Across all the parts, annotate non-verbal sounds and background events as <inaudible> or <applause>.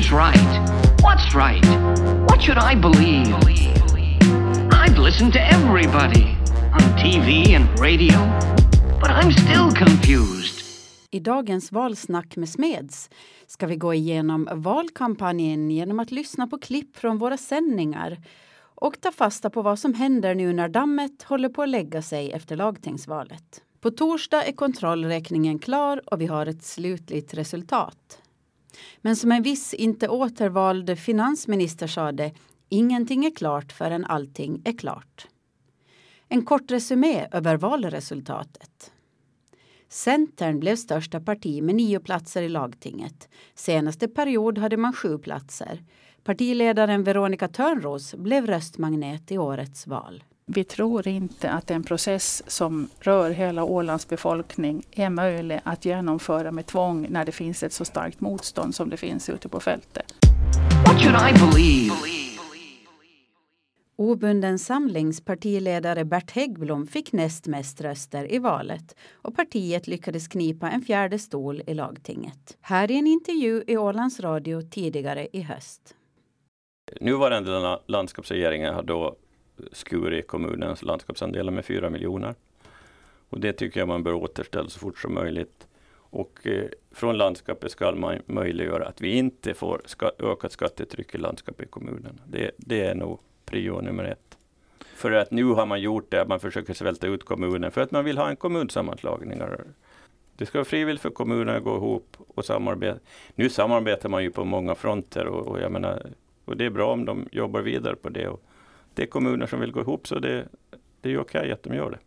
Who's right? What's right? What should I believe? I've listened to everybody on TV and radio, but I'm still confused. I dagens valsnack med Smeds ska vi gå igenom valkampanjen genom att lyssna på klipp från våra sändningar och ta fasta på vad som händer nu när dammet håller på att lägga sig efter lagtingsvalet. På torsdag är kontrollräkningen klar och vi har ett slutligt resultat. Men som en viss inte återvald finansminister sade ingenting är klart förrän allting är klart. En kort resumé över valresultatet. Centern blev största parti med nio platser i lagtinget. Senaste period hade man sju platser. Partiledaren Veronica Törnros blev röstmagnet i årets val. Vi tror inte att en process som rör hela Ålands befolkning är möjlig att genomföra med tvång när det finns ett så starkt motstånd som det finns ute på fältet. What should I believe? Obunden samlings partiledare Bert Häggblom fick näst mest röster i valet och partiet lyckades knipa en fjärde stol i lagtinget. Här i en intervju i Ålands Radio tidigare i höst. Nuvarande landskapsregeringen har då skurit kommunens landskapsandelar med 4 miljoner. Och det tycker jag man bör återställa så fort som möjligt. Och eh, från landskapet ska man möjliggöra att vi inte får ska, ökat skattetryck i landskapet i kommunen. Det, det är nog prio nummer ett. För att nu har man gjort det, man försöker svälta ut kommunen för att man vill ha en kommunsammanslagning. Det ska vara frivilligt för kommunerna att gå ihop och samarbeta. Nu samarbetar man ju på många fronter och, och jag menar, och det är bra om de jobbar vidare på det. Och det är kommuner som vill gå ihop så det, det är okej okay att de gör det.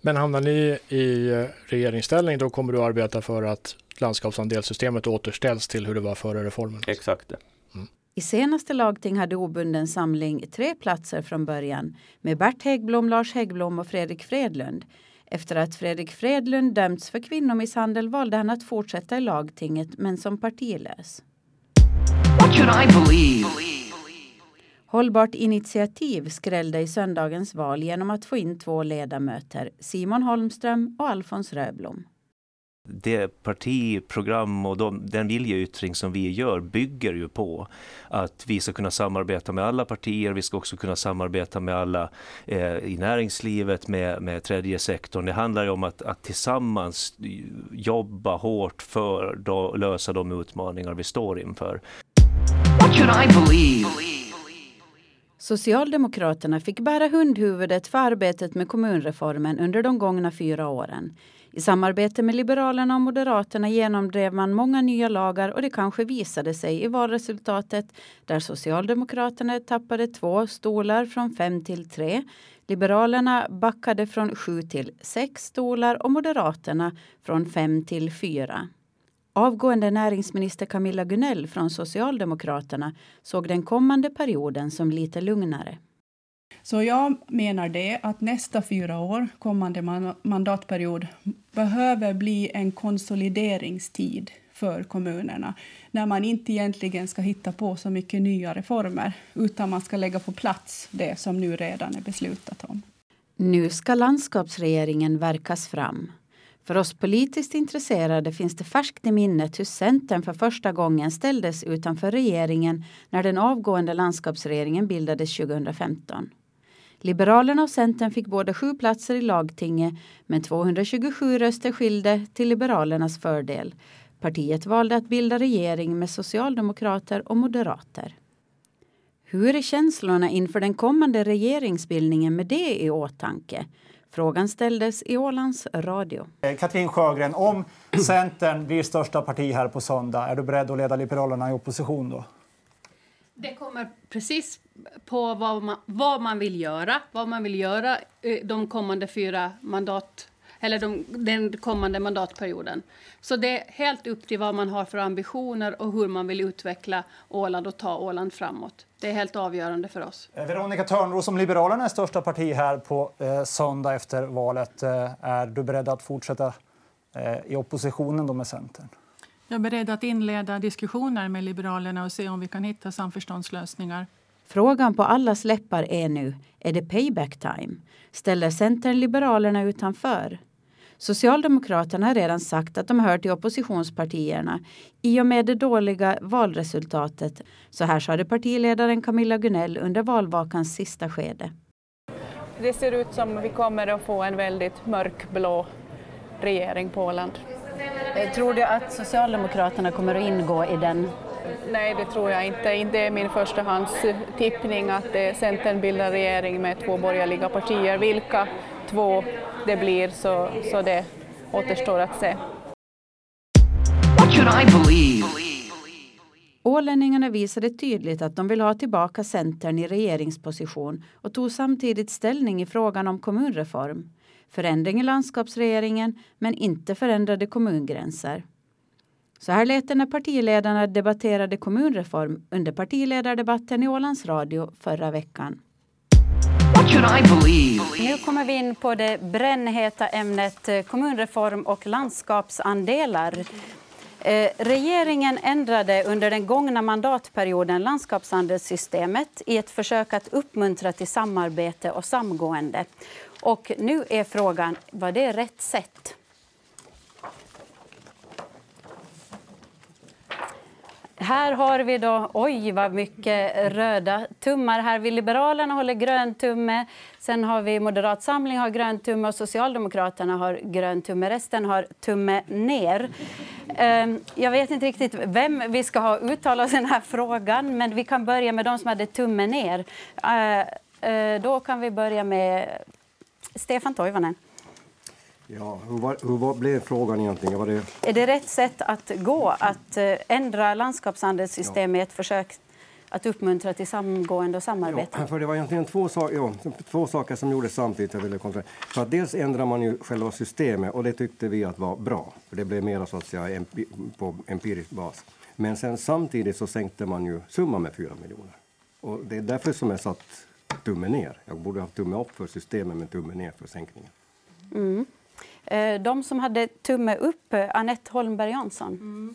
Men hamnar ni i regeringsställning då kommer du arbeta för att landskapsandelssystemet återställs till hur det var före reformen? Exakt det. I senaste lagting hade obunden samling tre platser från början med Bert Häggblom, Lars Häggblom och Fredrik Fredlund. Efter att Fredrik Fredlund dömts för kvinnomisshandel valde han att fortsätta i lagtinget men som partilös. What should I believe? Hållbart initiativ skrällde i söndagens val genom att få in två ledamöter, Simon Holmström och Alfons Röblom det partiprogram och de, den viljeyttring som vi gör bygger ju på att vi ska kunna samarbeta med alla partier. Vi ska också kunna samarbeta med alla eh, i näringslivet, med, med tredje sektorn. Det handlar ju om att, att tillsammans jobba hårt för att lösa de utmaningar vi står inför. What should I believe? Socialdemokraterna fick bära hundhuvudet för arbetet med kommunreformen under de gångna fyra åren. I samarbete med Liberalerna och Moderaterna genomdrev man många nya lagar och det kanske visade sig i valresultatet där Socialdemokraterna tappade två stolar från fem till tre. Liberalerna backade från sju till sex stolar och Moderaterna från fem till fyra. Avgående näringsminister Camilla Gunell från Socialdemokraterna såg den kommande perioden som lite lugnare. Så jag menar det att nästa fyra år, kommande mandatperiod, behöver bli en konsolideringstid för kommunerna när man inte egentligen ska hitta på så mycket nya reformer utan man ska lägga på plats det som nu redan är beslutat om. Nu ska landskapsregeringen verkas fram. För oss politiskt intresserade finns det färskt i minnet hur Centern för första gången ställdes utanför regeringen när den avgående landskapsregeringen bildades 2015. Liberalerna och Centern fick båda sju platser i lagtinget men 227 röster skilde till Liberalernas fördel. Partiet valde att bilda regering med socialdemokrater och moderater. Hur är känslorna inför den kommande regeringsbildningen med det i åtanke? Frågan ställdes i Ålands Radio. Eh, Katrin Sjögren, om Centern blir största parti här på söndag, är du beredd att leda Liberalerna i opposition då? Det kommer precis på vad man, vad man vill göra, vad man vill göra eh, de kommande fyra mandat eller de, den kommande mandatperioden. Så det är helt upp till vad man har för ambitioner och hur man vill utveckla Åland och ta Åland framåt. Det är helt avgörande för oss. Eh, Veronica Törnros, som Liberalerna är största parti här på eh, söndag efter valet, eh, är du beredd att fortsätta eh, i oppositionen då med Centern? Jag är beredd att inleda diskussioner med Liberalerna och se om vi kan hitta samförståndslösningar. Frågan på allas läppar är nu, är det payback time? Ställer Centern Liberalerna utanför? Socialdemokraterna har redan sagt att de hör till oppositionspartierna i och med det dåliga valresultatet. Så här sade partiledaren Camilla Gunell under valvakans sista skede. Det ser ut som vi kommer att få en väldigt mörkblå regering på Åland. Tror du att Socialdemokraterna kommer att ingå i den? Nej, det tror jag inte. Det är min förstahandstippning att Centern bildar regering med två borgerliga partier. Vilka två det blir, så, så det återstår att se. What should I believe? Ålänningarna visade tydligt att de vill ha tillbaka Centern i regeringsposition och tog samtidigt ställning i frågan om kommunreform. Förändring i landskapsregeringen men inte förändrade kommungränser. Så här lät det när partiledarna debatterade kommunreform under partiledardebatten i Ålands Radio förra veckan. What should I believe? Nu kommer vi in på det brännheta ämnet eh, kommunreform och landskapsandelar. Eh, regeringen ändrade under den gångna mandatperioden landskapsandelssystemet i ett försök att uppmuntra till samarbete och samgående. Och nu är frågan, var det rätt sätt? Här har vi då, oj vad mycket röda tummar här. Vi Liberalerna håller grön tumme. Sen har vi Moderat Samling har grön tumme och Socialdemokraterna har grön tumme. Resten har tumme ner. Ehm, jag vet inte riktigt vem vi ska ha uttala oss i den här frågan, men vi kan börja med de som hade tumme ner. Eh, eh, då kan vi börja med Stefan Toivonen. Ja, hur, var, hur var, blev frågan egentligen? Var det... Är det rätt sätt att gå att eh, ändra landskapshandelssystem ja. i ett försök att uppmuntra till samgående och samarbete? Ja, för det var egentligen två, ja, två saker som gjordes samtidigt. Jag ville för att dels ändrar man ju själva systemet och det tyckte vi att var bra. För det blev mer så att säga på empirisk bas. Men sen samtidigt så sänkte man ju summan med 4 miljoner. Och det är därför som jag satt tummen ner. Jag borde ha tumme upp för systemet men tumme ner för sänkningen. Mm. Eh, de som hade tumme upp, eh, Anette Annette Holmberg Jansson. Mm.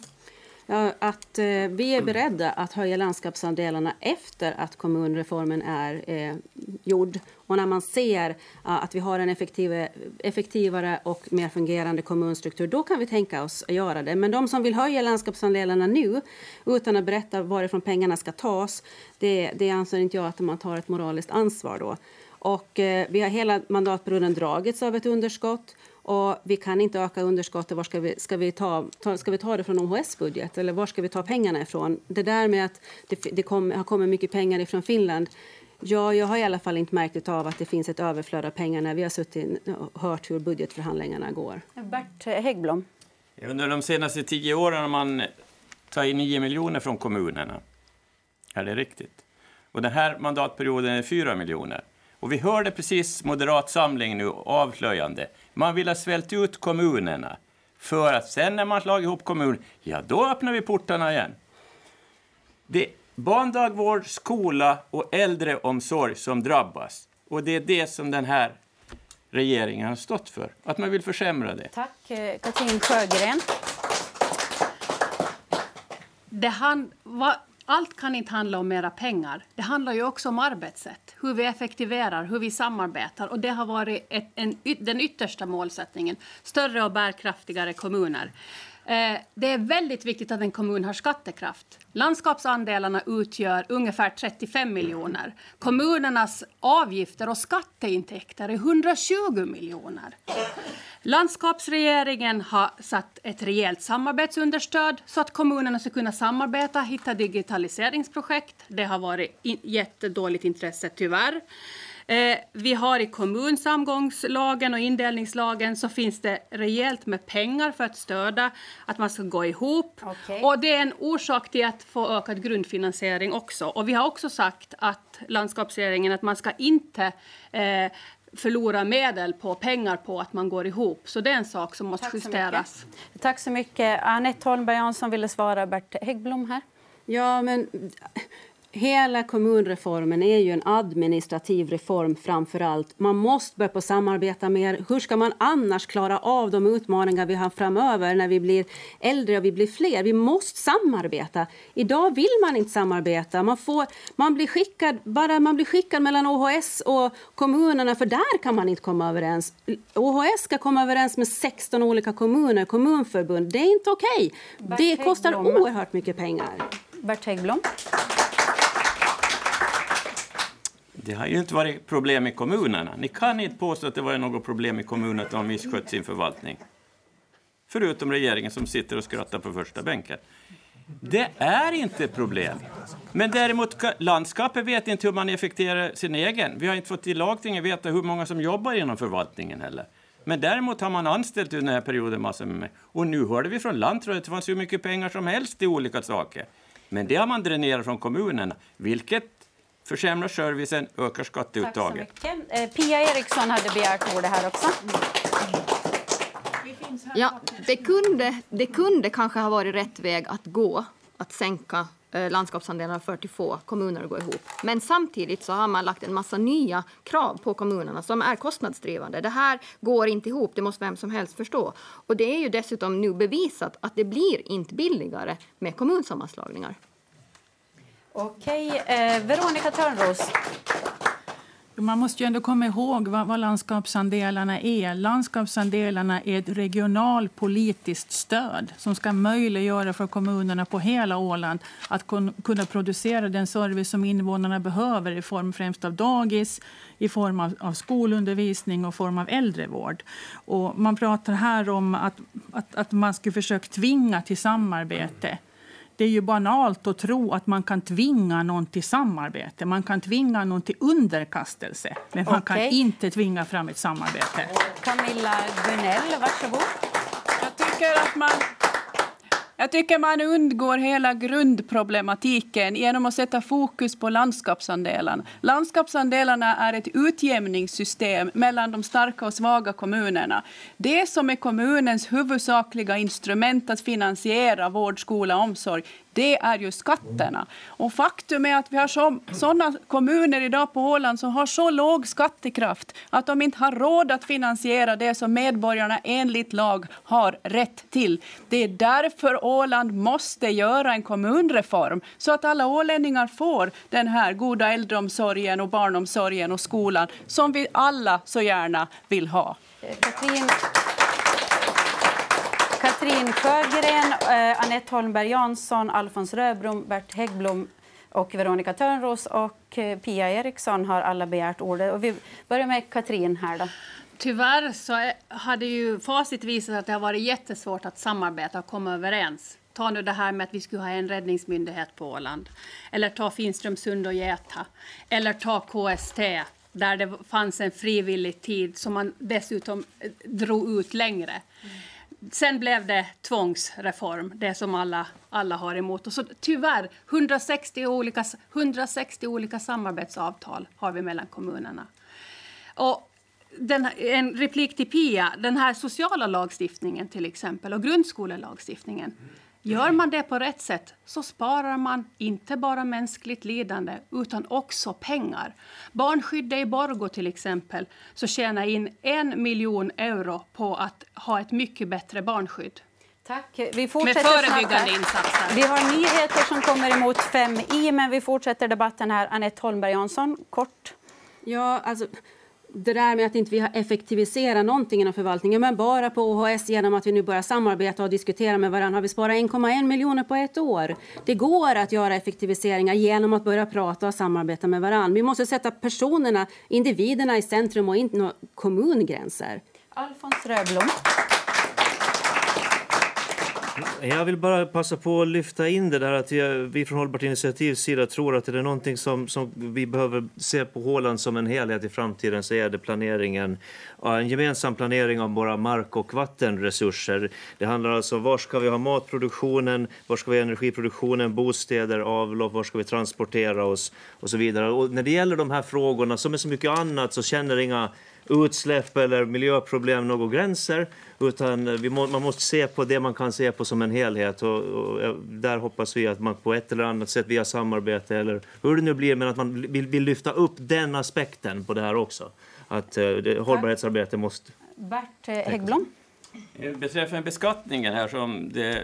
Ja, att eh, vi är beredda att höja landskapsandelarna efter att kommunreformen är eh, gjord. Och när man ser eh, att vi har en effektiv, effektivare och mer fungerande kommunstruktur, då kan vi tänka oss att göra det. Men de som vill höja landskapsandelarna nu, utan att berätta varifrån pengarna ska tas, det, det anser inte jag att man tar ett moraliskt ansvar då. Och eh, vi har hela mandatperioden dragits av ett underskott. Och vi kan inte öka underskottet. Var ska vi, ska vi, ta, ta, ska vi ta det från OHS-budget? Eller var ska vi ta pengarna ifrån? Det där med att det, det kom, har kommit mycket pengar från Finland. Ja, jag har i alla fall inte märkt av att det finns ett överflöd av pengar när vi har suttit och hört hur budgetförhandlingarna går. Bert Häggblom. Under de senaste tio åren har man tagit 9 miljoner från kommunerna. Är det riktigt? Och den här mandatperioden är 4 miljoner. Och vi hörde precis Moderat Samling nu avslöjande. Man vill ha svält ut kommunerna. För att sen när man slagit ihop kommun, ja då öppnar vi portarna igen. Det är barndagvård, skola och äldreomsorg som drabbas. Och det är det som den här regeringen har stått för. Att man vill försämra det. Tack. Eh, Katrin Sjögren. Det han, va, allt kan inte handla om mera pengar. Det handlar ju också om arbetssätt, hur vi effektiverar, hur vi samarbetar. Och det har varit ett, en, den yttersta målsättningen. Större och bärkraftigare kommuner. Eh, det är väldigt viktigt att en kommun har skattekraft. Landskapsandelarna utgör ungefär 35 miljoner. Kommunernas avgifter och skatteintäkter är 120 miljoner. Landskapsregeringen har satt ett rejält samarbetsunderstöd så att kommunerna ska kunna samarbeta, hitta digitaliseringsprojekt. Det har varit jättedåligt intresse, tyvärr. Eh, vi har i kommunsamgångslagen och indelningslagen så finns det rejält med pengar för att stödja att man ska gå ihop. Okay. Och det är en orsak till att få ökad grundfinansiering också. Och vi har också sagt att landskapsregeringen att man ska inte eh, förlora medel på pengar på att man går ihop. Så det är en sak som måste Tack justeras. Tack så mycket. Anette Holmberg Jansson ville svara Bert Häggblom här. Ja, men hela kommunreformen är ju en administrativ reform framför allt. Man måste börja på samarbeta mer. Hur ska man annars klara av de utmaningar vi har framöver när vi blir äldre och vi blir fler? Vi måste samarbeta. Idag vill man inte samarbeta. Man, får, man, blir skickad, bara man blir skickad mellan OHS och kommunerna för där kan man inte komma överens. OHS ska komma överens med 16 olika kommuner, kommunförbund. Det är inte okej. Okay. Det kostar oerhört mycket pengar. Bert Häggblom. Det har ju inte varit problem i kommunerna. Ni kan inte påstå att det var något problem i kommunerna att de har misskött sin förvaltning. Förutom regeringen som sitter och skrattar på första bänken. Det är inte ett problem. Men däremot, landskapet vet inte hur man effekterar sin egen. Vi har inte fått i lagtinget veta hur många som jobbar inom förvaltningen heller. Men däremot har man anställt under den här perioden massor med Och nu hörde vi från Lantrådet att det fanns hur mycket pengar som helst i olika saker. Men det har man dränerat från kommunerna, vilket försämrar servicen, ökar skatteuttaget. Tack så mycket. Eh, Pia Eriksson hade begärt ordet här också. Ja, det kunde, det kunde kanske ha varit rätt väg att gå, att sänka eh, landskapsandelarna för att få kommuner att gå ihop. Men samtidigt så har man lagt en massa nya krav på kommunerna som är kostnadsdrivande. Det här går inte ihop, det måste vem som helst förstå. Och det är ju dessutom nu bevisat att det blir inte billigare med kommunsammanslagningar. Okej, eh, Veronica Törnros. Man måste ju ändå komma ihåg vad, vad landskapsandelarna är. Landskapsandelarna är ett regionalpolitiskt stöd som ska möjliggöra för kommunerna på hela Åland att kun, kunna producera den service som invånarna behöver i form främst av dagis, i form av, av skolundervisning och form av äldrevård. Och man pratar här om att, att, att man skulle försöka tvinga till samarbete det är ju banalt att tro att man kan tvinga någon till samarbete. Man kan tvinga någon till underkastelse, men man okay. kan inte tvinga fram ett samarbete. Camilla Gunell, varsågod. Jag tycker att man jag tycker man undgår hela grundproblematiken genom att sätta fokus på landskapsandelarna. Landskapsandelarna är ett utjämningssystem mellan de starka och svaga kommunerna. Det som är kommunens huvudsakliga instrument att finansiera vård, skola och omsorg det är ju skatterna. Och faktum är att vi har så, sådana kommuner idag på Åland som har så låg skattekraft att de inte har råd att finansiera det som medborgarna enligt lag har rätt till. Det är därför Åland måste göra en kommunreform så att alla ålänningar får den här goda äldreomsorgen och barnomsorgen och skolan som vi alla så gärna vill ha. Katrin. Katrin Sjögren, eh, Anette Holmberg Jansson, Alfons Röbrom, Bert Häggblom och Veronica Törnros och eh, Pia Eriksson har alla begärt ordet. Och vi börjar med Katrin här då. Tyvärr så hade ju facit visat att det har varit jättesvårt att samarbeta och komma överens. Ta nu det här med att vi skulle ha en räddningsmyndighet på Åland. Eller ta Finströmsund och Gäta. Eller ta KST där det fanns en frivillig tid som man dessutom eh, drog ut längre. Mm sen blev det tvångsreform, det som alla, alla har emot. Och så, tyvärr, 160 olika, 160 olika samarbetsavtal har vi mellan kommunerna. Och den, en replik till Pia. Den här sociala lagstiftningen till exempel och grundskolelagstiftningen. Gör man det på rätt sätt så sparar man inte bara mänskligt lidande utan också pengar. Barnskyddet i Borgå till exempel så tjänar in en miljon euro på att ha ett mycket bättre barnskydd. Tack. Vi fortsätter Med förebyggande insatser. Vi har nyheter som kommer emot fem i, men vi fortsätter debatten här. Anette Holmberg Jansson, kort. Ja, alltså det där med att inte vi har effektiviserat någonting inom förvaltningen, men bara på OHS genom att vi nu börjar samarbeta och diskutera med varandra har vi sparat 1,1 miljoner på ett år. Det går att göra effektiviseringar genom att börja prata och samarbeta med varandra. Vi måste sätta personerna, individerna i centrum och inte några kommungränser. Alfons Röblom. Jag vill bara passa på att lyfta in det där att vi från Hållbart initiativs sida tror att det är någonting som, som vi behöver se på Håland som en helhet i framtiden så är det planeringen, en gemensam planering av våra mark och vattenresurser. Det handlar alltså om var ska vi ha matproduktionen, var ska vi ha energiproduktionen, bostäder, avlopp, var ska vi transportera oss och så vidare. Och när det gäller de här frågorna som är så mycket annat så känner inga utsläpp eller miljöproblem några gränser. Utan vi må, man måste se på det man kan se på som en helhet. Och, och, där hoppas vi att man på ett eller annat sätt via samarbete eller hur det nu blir, men att man vill, vill lyfta upp den aspekten på det här också. Att uh, det, hållbarhetsarbete måste... Bert Häggblom? Beträffande beskattningen här som det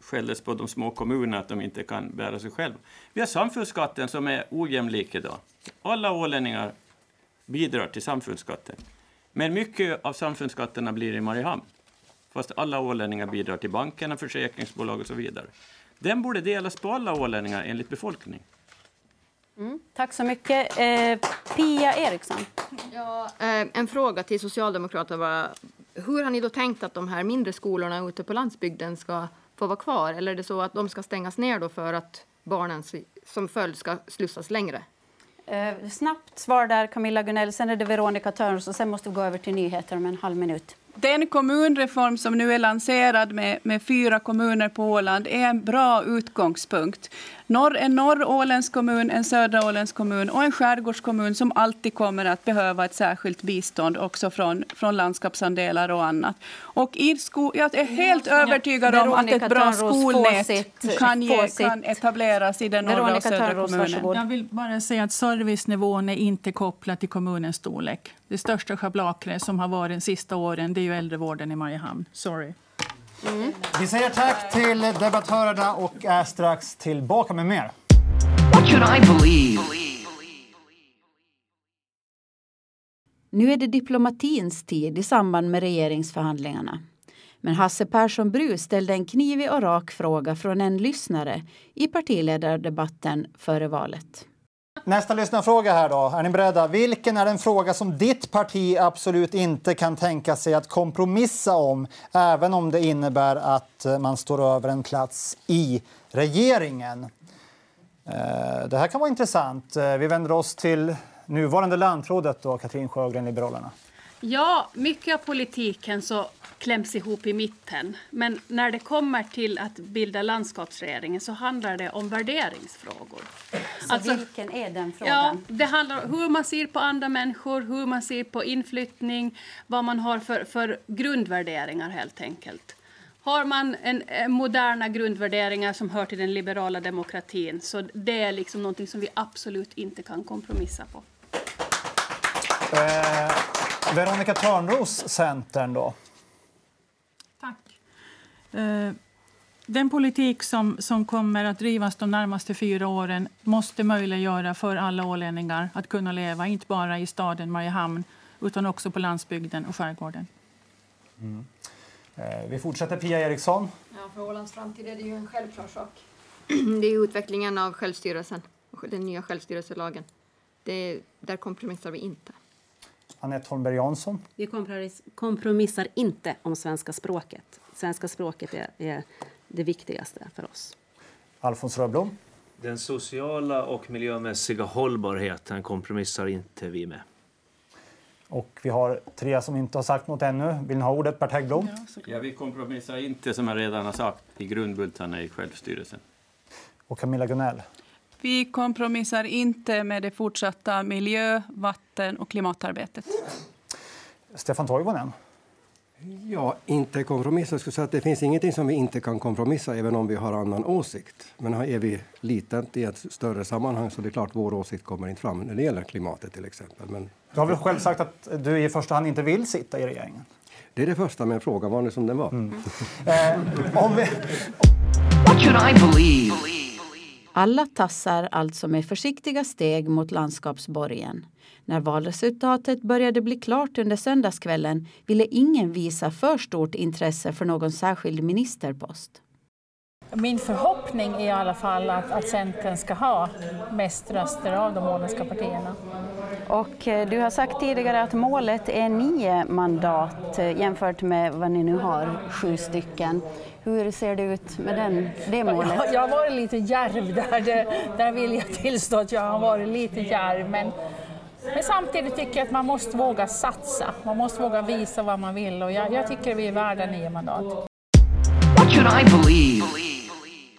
skälldes på de små kommunerna att de inte kan bära sig själva. Vi har samfundsskatten som är ojämlik idag. Alla ålänningar bidrar till samfundsskatten. Men mycket av samfundsskatterna blir i Mariehamn. Fast alla ålänningar bidrar till bankerna, försäkringsbolag och så vidare. Den borde delas på alla ålänningar enligt befolkning. Mm, tack så mycket. Eh, Pia Eriksson. Ja, eh, en fråga till Socialdemokraterna. Var, hur har ni då tänkt att de här mindre skolorna ute på landsbygden ska få vara kvar? Eller är det så att de ska stängas ner då för att barnen som följd ska slussas längre? Eh, snabbt svar där, Camilla Gunell. Sen är det Veronica Törns och sen måste vi gå över till nyheter om en halv minut. Den kommunreform som nu är lanserad med, med fyra kommuner på Åland är en bra utgångspunkt. Norr, en norr Åländsk kommun, en södra Åländsk kommun och en skärgårdskommun som alltid kommer att behöva ett särskilt bistånd också från, från landskapsandelar och annat. Och i sko, jag är helt övertygad om att ett bra skolnät sitt, kan, ge, kan etableras i den norra och södra kommunen. Jag vill bara säga att servicenivån är inte kopplad till kommunens storlek. Det största schabrakret som har varit de sista åren det är ju äldrevården i Mariehamn. Sorry. Mm. Vi säger tack till debattörerna och är strax tillbaka med mer. What should I believe? Nu är det diplomatins tid i samband med regeringsförhandlingarna. Men Hasse Persson Bru ställde en knivig och rak fråga från en lyssnare i partiledardebatten före valet. Nästa lyssnarfråga här då. Är ni beredda? Vilken är den fråga som ditt parti absolut inte kan tänka sig att kompromissa om, även om det innebär att eh, man står över en plats i regeringen? Eh, det här kan vara intressant. Eh, vi vänder oss till nuvarande landrådet då, Katrin Sjögren, Liberalerna. Ja, mycket av politiken så kläms ihop i mitten. Men när det kommer till att bilda landskapsregeringen så handlar det om värderingsfrågor. Så alltså, vilken är den frågan? Ja, det handlar om hur man ser på andra människor, hur man ser på inflyttning, vad man har för, för grundvärderingar helt enkelt. Har man en, en moderna grundvärderingar som hör till den liberala demokratin så det är liksom någonting som vi absolut inte kan kompromissa på. Eh, Veronica Törnros, Centern då? Eh, den politik som, som kommer att drivas de närmaste fyra åren måste möjliggöra för alla ålänningar att kunna leva, inte bara i staden Mariehamn utan också på landsbygden och skärgården. Mm. Eh, vi fortsätter. Pia Eriksson. Ja, för Ålands framtid är det ju en självklar sak. <clears throat> Det är utvecklingen av självstyrelsen, den nya självstyrelselagen. Det, där kompromissar vi inte. Anette Holmberg Jansson. Vi kompromissar inte om svenska språket. Svenska språket är, är det viktigaste för oss. Alfons Röblom. Den sociala och miljömässiga hållbarheten kompromissar inte vi med. Och vi har tre som inte har sagt något ännu. Vill ni ha ordet, Bert Häggblom? Ja, vi kompromissar inte, som jag redan har sagt, i grundbultarna i självstyrelsen. Och Camilla Gunell? Vi kompromissar inte med det fortsatta miljö-, vatten och klimatarbetet. Stefan Toivonen? Ja, inte kompromissa. Jag skulle säga att det finns ingenting som vi inte kan kompromissa även om vi har annan åsikt. Men är vi litet i ett större sammanhang så det är klart vår åsikt kommer inte fram när det gäller klimatet till exempel. Men... Du har väl själv sagt att du i första hand inte vill sitta i regeringen? Det är det första, men frågan var nu som den var. Mm. <laughs> eh, om vi... What should I believe? Alla tassar alltså med försiktiga steg mot landskapsborgen. När valresultatet började bli klart under söndagskvällen ville ingen visa för stort intresse för någon särskild ministerpost. Min förhoppning är i alla fall att, att Centern ska ha mest röster av de åländska partierna. Och eh, du har sagt tidigare att målet är nio mandat eh, jämfört med vad ni nu har, sju stycken. Hur ser det ut med den, det målet? Jag, jag har varit lite djärv där, det, där vill jag tillstå att jag har varit lite djärv. Men, men samtidigt tycker jag att man måste våga satsa. Man måste våga visa vad man vill och jag, jag tycker vi är värda nio mandat. What should I believe?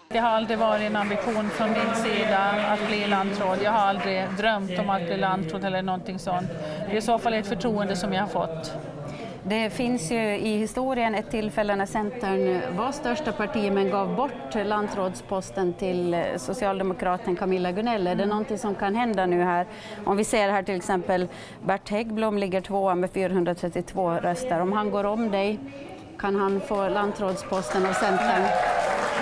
Det har aldrig varit en ambition från min sida att bli landråd. Jag har aldrig drömt om att bli landråd eller någonting sånt. Det är i så fall ett förtroende som jag har fått. Det finns ju i historien ett tillfälle när Centern var största parti men gav bort lantrådsposten till socialdemokraten Camilla Gunell. Är det någonting som kan hända nu här? Om vi ser här till exempel Bert Häggblom ligger tvåa med 432 röster. Om han går om dig, kan han få lantrådsposten av Centern?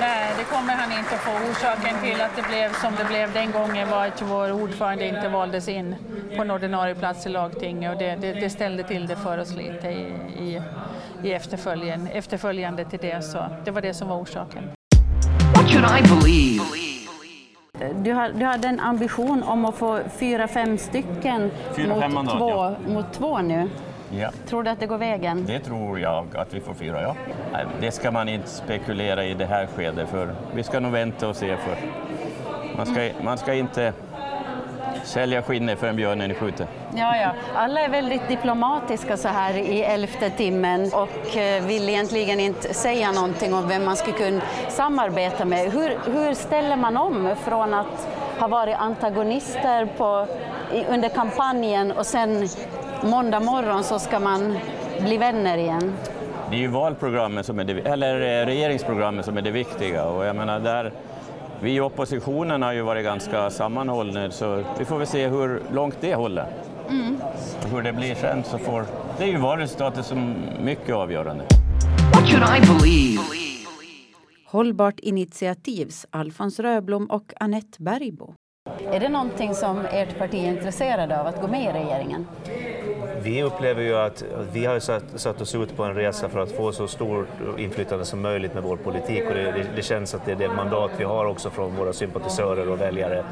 Nej, det kommer han inte att få. Orsaken till att det blev som det blev den gången var att vår ordförande inte valdes in på en ordinarie plats i lagtinget och det, det, det ställde till det för oss lite i, i, i efterföljen, efterföljande till det. Så det var det som var orsaken. What should I believe? Du, har, du hade en ambition om att få fyra, fem stycken Fyra, mot, fem mandat, två, ja. mot två nu. Ja. Tror du att det går vägen? Det tror jag att vi får fyra, ja. Nej, Det ska man inte spekulera i det här skedet för vi ska nog vänta och se först. Man ska, man ska inte sälja skinnet förrän björnen är skjuten. Ja, ja. Alla är väldigt diplomatiska så här i elfte timmen och eh, vill egentligen inte säga någonting om vem man skulle kunna samarbeta med. Hur, hur ställer man om från att ha varit antagonister på, under kampanjen och sen måndag morgon så ska man bli vänner igen? Det är ju valprogrammet som är det, eller eh, regeringsprogrammet som är det viktiga och jag menar där vi i oppositionen har ju varit ganska sammanhållna så vi får väl se hur långt det håller. Mm. Och hur det blir sen så får, det är ju valresultatet som mycket avgörande. What should I believe? Hållbart initiativs Alfons Röblom och Annette Bergbo. Är det någonting som ert parti är intresserade av att gå med i regeringen? Vi upplever ju att vi har satt, satt oss ut på en resa för att få så stort inflytande som möjligt med vår politik och det, det, det känns att det är det mandat vi har också från våra sympatisörer och väljare.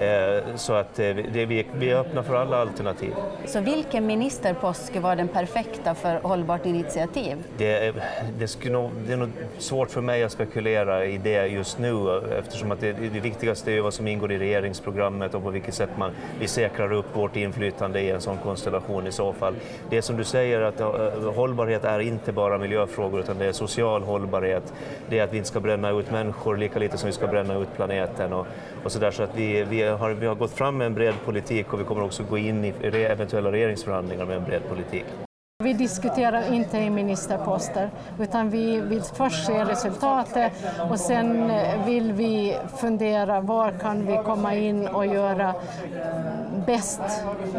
Eh, så att eh, det, vi, vi är öppna för alla alternativ. Så vilken ministerpost skulle vara den perfekta för Hållbart initiativ? Det, är- det, skulle nog, det är nog svårt för mig att spekulera i det just nu eftersom att det, det viktigaste är vad som ingår i regeringsprogrammet och på vilket sätt man, vi säkrar upp vårt inflytande i en sån konstellation i så fall. Det som du säger att eh, hållbarhet är inte bara miljöfrågor utan det är social hållbarhet. Det är att vi inte ska bränna ut människor lika lite som vi ska bränna ut planeten och, och så där. Så att vi, vi, har, vi har gått fram med en bred politik och vi kommer också gå in i re- eventuella regeringsförhandlingar med en bred politik. Vi diskuterar inte i ministerposter utan vi vill först se resultatet och sen vill vi fundera var kan vi komma in och göra bäst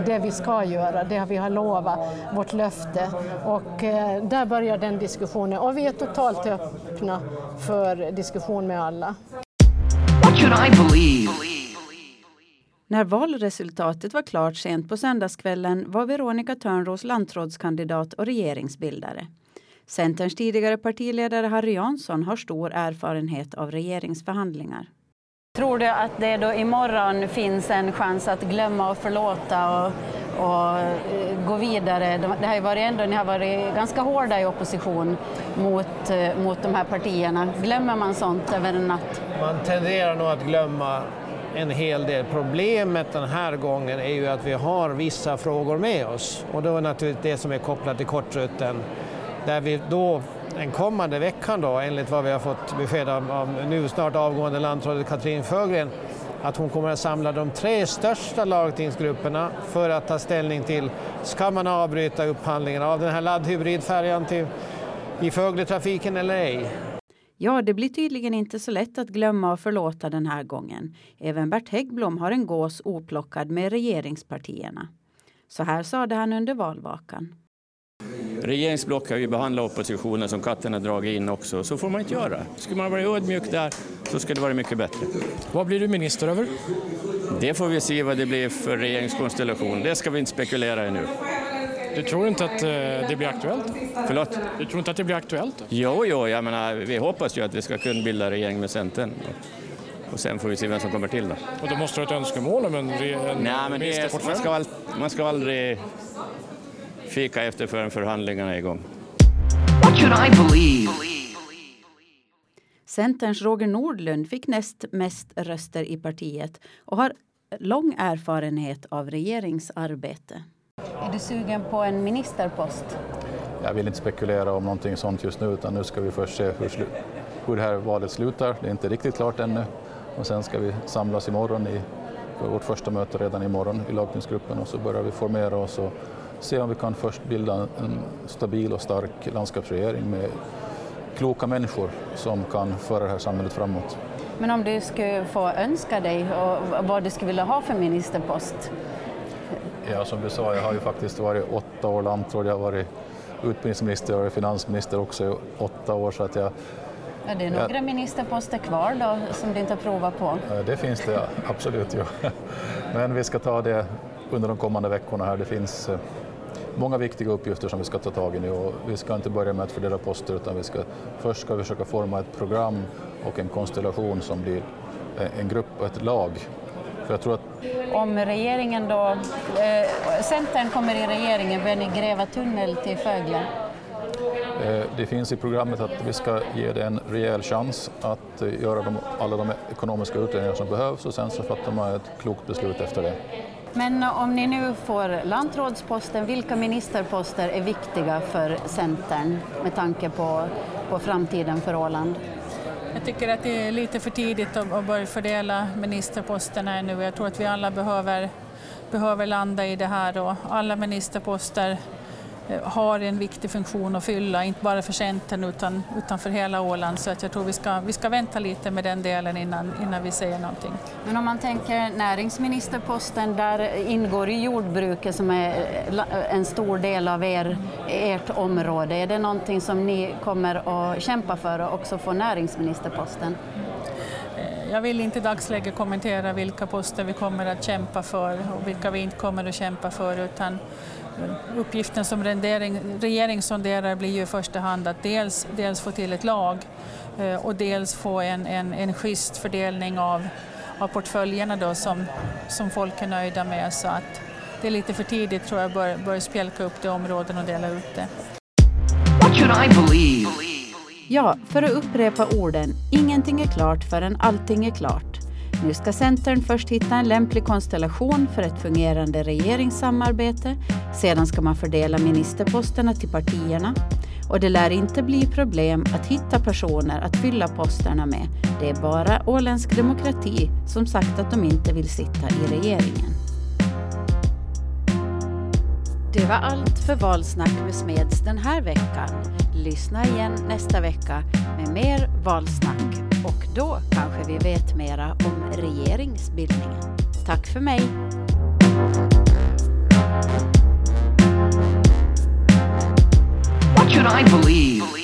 det vi ska göra, det vi har lovat, vårt löfte. Och eh, där börjar den diskussionen och vi är totalt öppna för diskussion med alla. What should I believe? När valresultatet var klart sent på söndagskvällen var Veronica Törnros lantrådskandidat och regeringsbildare. Centerns tidigare partiledare Harry Jansson har stor erfarenhet av regeringsförhandlingar. Tror du att det då imorgon finns en chans att glömma och förlåta och, och eh, gå vidare? De- Det har ju varit ändå, ni har varit ganska hårda i opposition mot, eh, mot de här partierna. Glömmer man sånt över en natt? Man tenderar nog att glömma en hel del. Problemet den här gången är ju att vi har vissa frågor med oss och då är naturligtvis det som är kopplat till kortrutten där vi då den kommande veckan då, enligt vad vi har fått besked om av nu snart avgående landrådet Katrin Fögren, att hon kommer att samla de tre största lagtingsgrupperna för att ta ställning till, ska man avbryta upphandlingen av den här laddhybridfärjan till, i Fögletrafiken eller ej? Ja, det blir tydligen inte så lätt att glömma och förlåta den här gången. Även Bert Häggblom har en gås oplockad med regeringspartierna. Så här sade han under valvakan. Regeringsblock har ju behandlat oppositionen som katten har dragit in också. Så får man inte göra. Skulle man vara ödmjuk där så skulle det vara mycket bättre. Vad blir du minister över? Det får vi se vad det blir för regeringskonstellation. Det ska vi inte spekulera i nu. Du tror inte att eh, det blir aktuellt? Förlåt? Du tror inte att det blir aktuellt? Då? Jo, jo, jag menar, vi hoppas ju att vi ska kunna bilda regering med Centern. Och sen får vi se vem som kommer till då. Och då måste du ha ett önskemål om en, en Nej, men det är, man, ska all, man ska aldrig fika efter förrän förhandlingarna är igång. What should I believe? Centerns Roger Nordlund fick näst mest röster i partiet och har lång erfarenhet av regeringsarbete. Är du sugen på en ministerpost? Jag vill inte spekulera om någonting sånt just nu utan nu ska vi först se hur, hur det här valet slutar. Det är inte riktigt klart ännu. Och sen ska vi samlas imorgon i vårt första möte redan imorgon i lagtingsgruppen och så börjar vi formera oss och se om vi kan först bilda en stabil och stark landskapsregering med kloka människor som kan föra det här samhället framåt. Men om du skulle få önska dig och vad du skulle vilja ha för ministerpost? Ja, som du sa, jag har ju faktiskt varit åtta år lantråd, jag har varit utbildningsminister och finansminister också i åtta år. Så att jag, är det några ja, ministerposter kvar då som du inte har provat på? Det finns det absolut. Ja. <laughs> Men vi ska ta det under de kommande veckorna här. Det finns eh, många viktiga uppgifter som vi ska ta tag i nu och vi ska inte börja med att fördela poster utan vi ska, först ska vi försöka forma ett program och en konstellation som blir en grupp och ett lag. För jag tror att... Om regeringen då, eh, Centern kommer i regeringen, börjar ni gräva tunnel till Fögle? Eh, det finns i programmet att vi ska ge det en rejäl chans att eh, göra de, alla de ekonomiska utredningar som behövs och sen så fattar man ett klokt beslut efter det. Men om ni nu får lantrådsposten, vilka ministerposter är viktiga för Centern med tanke på, på framtiden för Åland? Jag tycker att det är lite för tidigt att börja fördela ministerposterna ännu. Jag tror att vi alla behöver, behöver landa i det här och alla ministerposter har en viktig funktion att fylla, inte bara för Centern utan, utan för hela Åland. Så att jag tror vi ska, vi ska vänta lite med den delen innan, innan vi säger någonting. Men om man tänker näringsministerposten, där ingår ju jordbruket som är eh, en stor del av er, ert område. Är det någonting som ni kommer att kämpa för att också få näringsministerposten? Eh, jag vill inte i dagsläget kommentera vilka poster vi kommer att kämpa för och vilka vi inte kommer att kämpa för utan uppgiften som regering, regering sonderar blir ju i första hand att dels, dels få till ett lag eh, och dels få en, en, en schysst fördelning av, av portföljerna då som, som folk är nöjda med. Så att det är lite för tidigt tror jag bör, bör spjälka upp det områden och dela ut det. What should I believe? Ja, för att upprepa orden, ingenting är klart förrän allting är klart. Nu ska Centern först hitta en lämplig konstellation för ett fungerande regeringssamarbete. Sedan ska man fördela ministerposterna till partierna. Och det lär inte bli problem att hitta personer att fylla posterna med. Det är bara åländsk demokrati som sagt att de inte vill sitta i regeringen. Det var allt för Valsnack med Smeds den här veckan. Lyssna igen nästa vecka med mer valsnack och då kanske vi vet mera om regeringsbildningen. Tack för mig! What should I believe?